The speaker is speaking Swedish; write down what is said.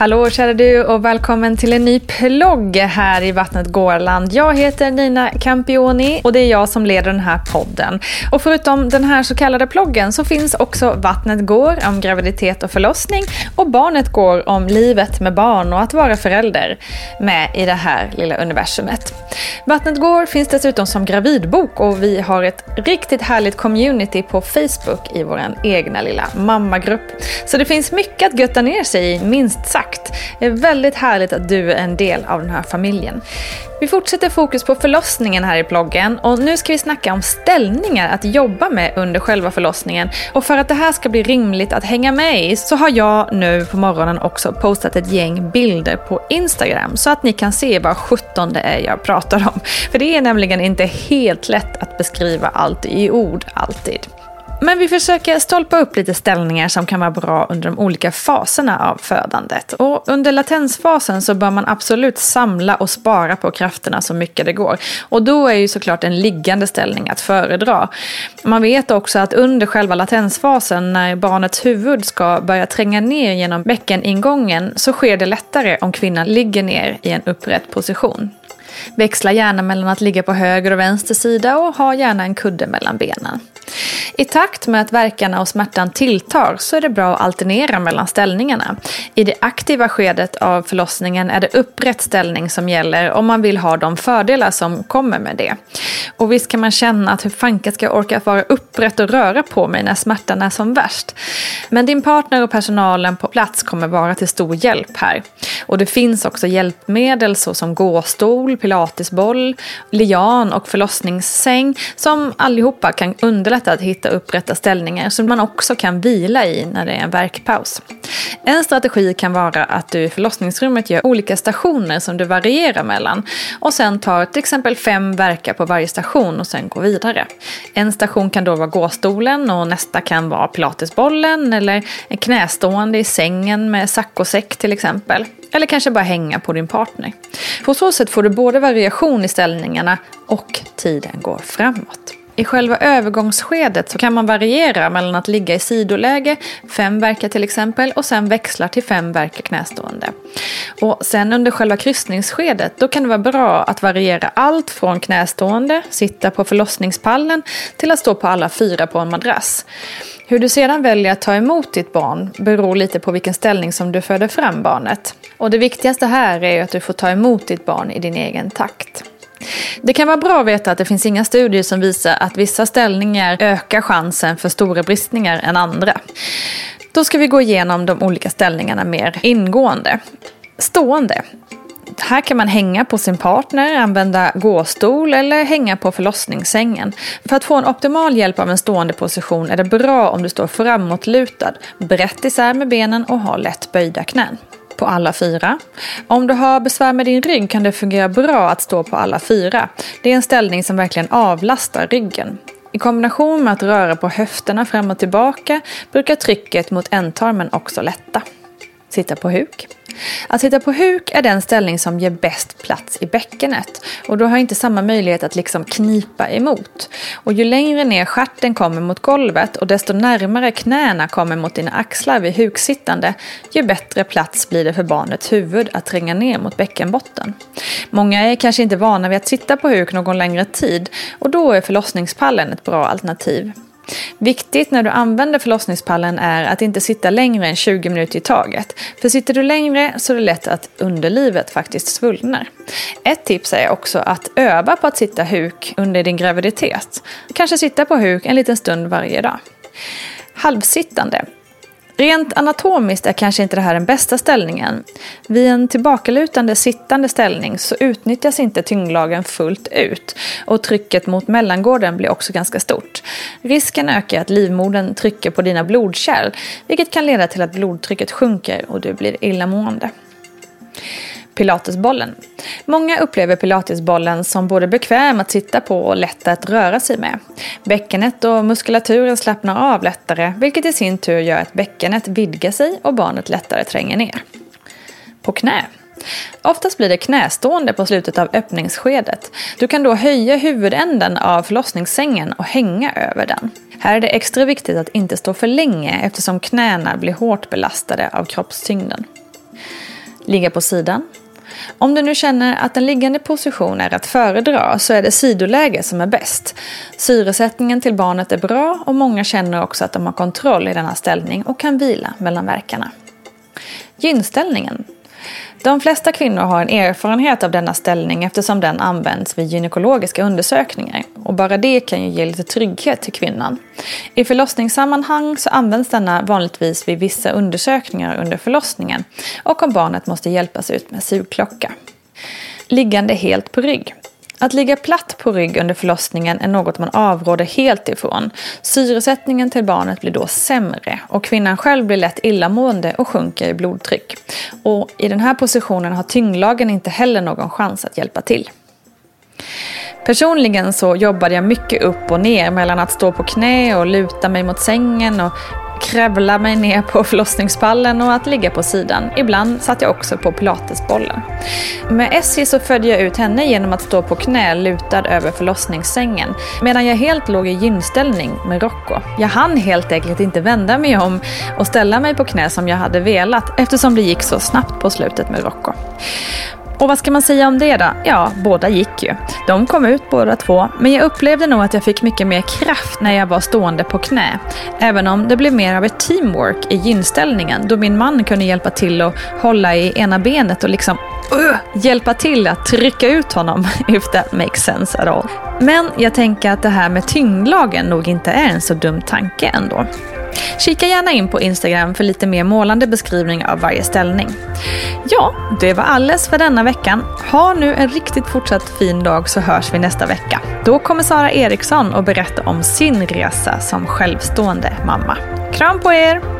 Hallå kära du och välkommen till en ny plogg här i Vattnet Gårland. Jag heter Nina Campioni och det är jag som leder den här podden. Och förutom den här så kallade ploggen så finns också Vattnet går om graviditet och förlossning och Barnet går om livet med barn och att vara förälder med i det här lilla universumet. Vattnet går finns dessutom som gravidbok och vi har ett riktigt härligt community på Facebook i vår egna lilla mammagrupp. Så det finns mycket att götta ner sig i, minst sagt. Det är väldigt härligt att du är en del av den här familjen. Vi fortsätter fokus på förlossningen här i bloggen och nu ska vi snacka om ställningar att jobba med under själva förlossningen. Och för att det här ska bli rimligt att hänga med i så har jag nu på morgonen också postat ett gäng bilder på Instagram så att ni kan se vad 17 det är jag pratar om. För det är nämligen inte helt lätt att beskriva allt i ord alltid. Men vi försöker stolpa upp lite ställningar som kan vara bra under de olika faserna av födandet. Och under latensfasen så bör man absolut samla och spara på krafterna så mycket det går. Och då är ju såklart en liggande ställning att föredra. Man vet också att under själva latensfasen när barnets huvud ska börja tränga ner genom bäckeningången så sker det lättare om kvinnan ligger ner i en upprätt position. Växla gärna mellan att ligga på höger och vänster sida och ha gärna en kudde mellan benen. I takt med att verkarna och smärtan tilltar så är det bra att alternera mellan ställningarna. I det aktiva skedet av förlossningen är det upprätt ställning som gäller om man vill ha de fördelar som kommer med det. Och visst kan man känna att hur fanken ska jag orka vara upprätt och röra på mig när smärtan är som värst. Men din partner och personalen på plats kommer vara till stor hjälp här. Och det finns också hjälpmedel såsom gåstol, pilatesboll, lian och förlossningssäng som allihopa kan underlätta att hitta upprätta ställningar som man också kan vila i när det är en verkpaus. En strategi kan vara att du i förlossningsrummet gör olika stationer som du varierar mellan och sen tar till exempel fem verkar på varje station och sen går vidare. En station kan då vara gåstolen och nästa kan vara pilatesbollen eller en knästående i sängen med saccosäck till exempel. Eller kanske bara hänga på din partner. På så sätt får du både variation i ställningarna och tiden går framåt. I själva övergångsskedet så kan man variera mellan att ligga i sidoläge, fem verkar till exempel, och sen växla till fem verkar knästående. Och sen under själva kryssningsskedet, då kan det vara bra att variera allt från knästående, sitta på förlossningspallen, till att stå på alla fyra på en madrass. Hur du sedan väljer att ta emot ditt barn beror lite på vilken ställning som du föder fram barnet. Och det viktigaste här är att du får ta emot ditt barn i din egen takt. Det kan vara bra att veta att det finns inga studier som visar att vissa ställningar ökar chansen för stora bristningar än andra. Då ska vi gå igenom de olika ställningarna mer ingående. Stående. Här kan man hänga på sin partner, använda gåstol eller hänga på förlossningssängen. För att få en optimal hjälp av en stående position är det bra om du står framåtlutad, brett isär med benen och har lätt böjda knän på alla fyra. Om du har besvär med din rygg kan det fungera bra att stå på alla fyra. Det är en ställning som verkligen avlastar ryggen. I kombination med att röra på höfterna fram och tillbaka brukar trycket mot ändtarmen också lätta. Sitta på huk. Att sitta på huk är den ställning som ger bäst plats i bäckenet och du har inte samma möjlighet att liksom knipa emot. Och ju längre ner skärten kommer mot golvet och desto närmare knäna kommer mot dina axlar vid huksittande, ju bättre plats blir det för barnets huvud att tränga ner mot bäckenbotten. Många är kanske inte vana vid att sitta på huk någon längre tid och då är förlossningspallen ett bra alternativ. Viktigt när du använder förlossningspallen är att inte sitta längre än 20 minuter i taget. För sitter du längre så är det lätt att underlivet faktiskt svullnar. Ett tips är också att öva på att sitta huk under din graviditet. Kanske sitta på huk en liten stund varje dag. Halvsittande. Rent anatomiskt är kanske inte det här den bästa ställningen. Vid en tillbakalutande sittande ställning så utnyttjas inte tyngdlagen fullt ut och trycket mot mellangården blir också ganska stort. Risken ökar att livmodern trycker på dina blodkärl vilket kan leda till att blodtrycket sjunker och du blir illamående. Pilatesbollen. Många upplever pilatesbollen som både bekväm att sitta på och lätt att röra sig med. Bäckenet och muskulaturen slappnar av lättare vilket i sin tur gör att bäckenet vidgar sig och barnet lättare tränger ner. På knä. Oftast blir det knästående på slutet av öppningsskedet. Du kan då höja huvudänden av förlossningssängen och hänga över den. Här är det extra viktigt att inte stå för länge eftersom knäna blir hårt belastade av kroppstyngden. Ligga på sidan. Om du nu känner att en liggande position är att föredra så är det sidoläge som är bäst. Syresättningen till barnet är bra och många känner också att de har kontroll i denna ställning och kan vila mellan verkarna. Gynställningen de flesta kvinnor har en erfarenhet av denna ställning eftersom den används vid gynekologiska undersökningar. Och bara det kan ju ge lite trygghet till kvinnan. I förlossningssammanhang så används denna vanligtvis vid vissa undersökningar under förlossningen och om barnet måste hjälpas ut med sugklocka. Liggande helt på rygg. Att ligga platt på rygg under förlossningen är något man avråder helt ifrån. Syresättningen till barnet blir då sämre och kvinnan själv blir lätt illamående och sjunker i blodtryck. Och i den här positionen har tyngdlagen inte heller någon chans att hjälpa till. Personligen så jobbade jag mycket upp och ner mellan att stå på knä och luta mig mot sängen och kravla mig ner på förlossningspallen och att ligga på sidan. Ibland satt jag också på pilatesbollen. Med Essie så födde jag ut henne genom att stå på knä lutad över förlossningssängen medan jag helt låg i gynställning med Rocco. Jag hann helt enkelt inte vända mig om och ställa mig på knä som jag hade velat eftersom det gick så snabbt på slutet med Rocco. Och vad ska man säga om det då? Ja, båda gick ju. De kom ut båda två, men jag upplevde nog att jag fick mycket mer kraft när jag var stående på knä. Även om det blev mer av ett teamwork i gynställningen då min man kunde hjälpa till att hålla i ena benet och liksom uh, hjälpa till att trycka ut honom, if that makes sense at all. Men jag tänker att det här med tyngdlagen nog inte är en så dum tanke ändå. Kika gärna in på Instagram för lite mer målande beskrivning av varje ställning. Ja, det var alles för denna veckan. Ha nu en riktigt fortsatt fin dag så hörs vi nästa vecka. Då kommer Sara Eriksson att berätta om sin resa som självstående mamma. Kram på er!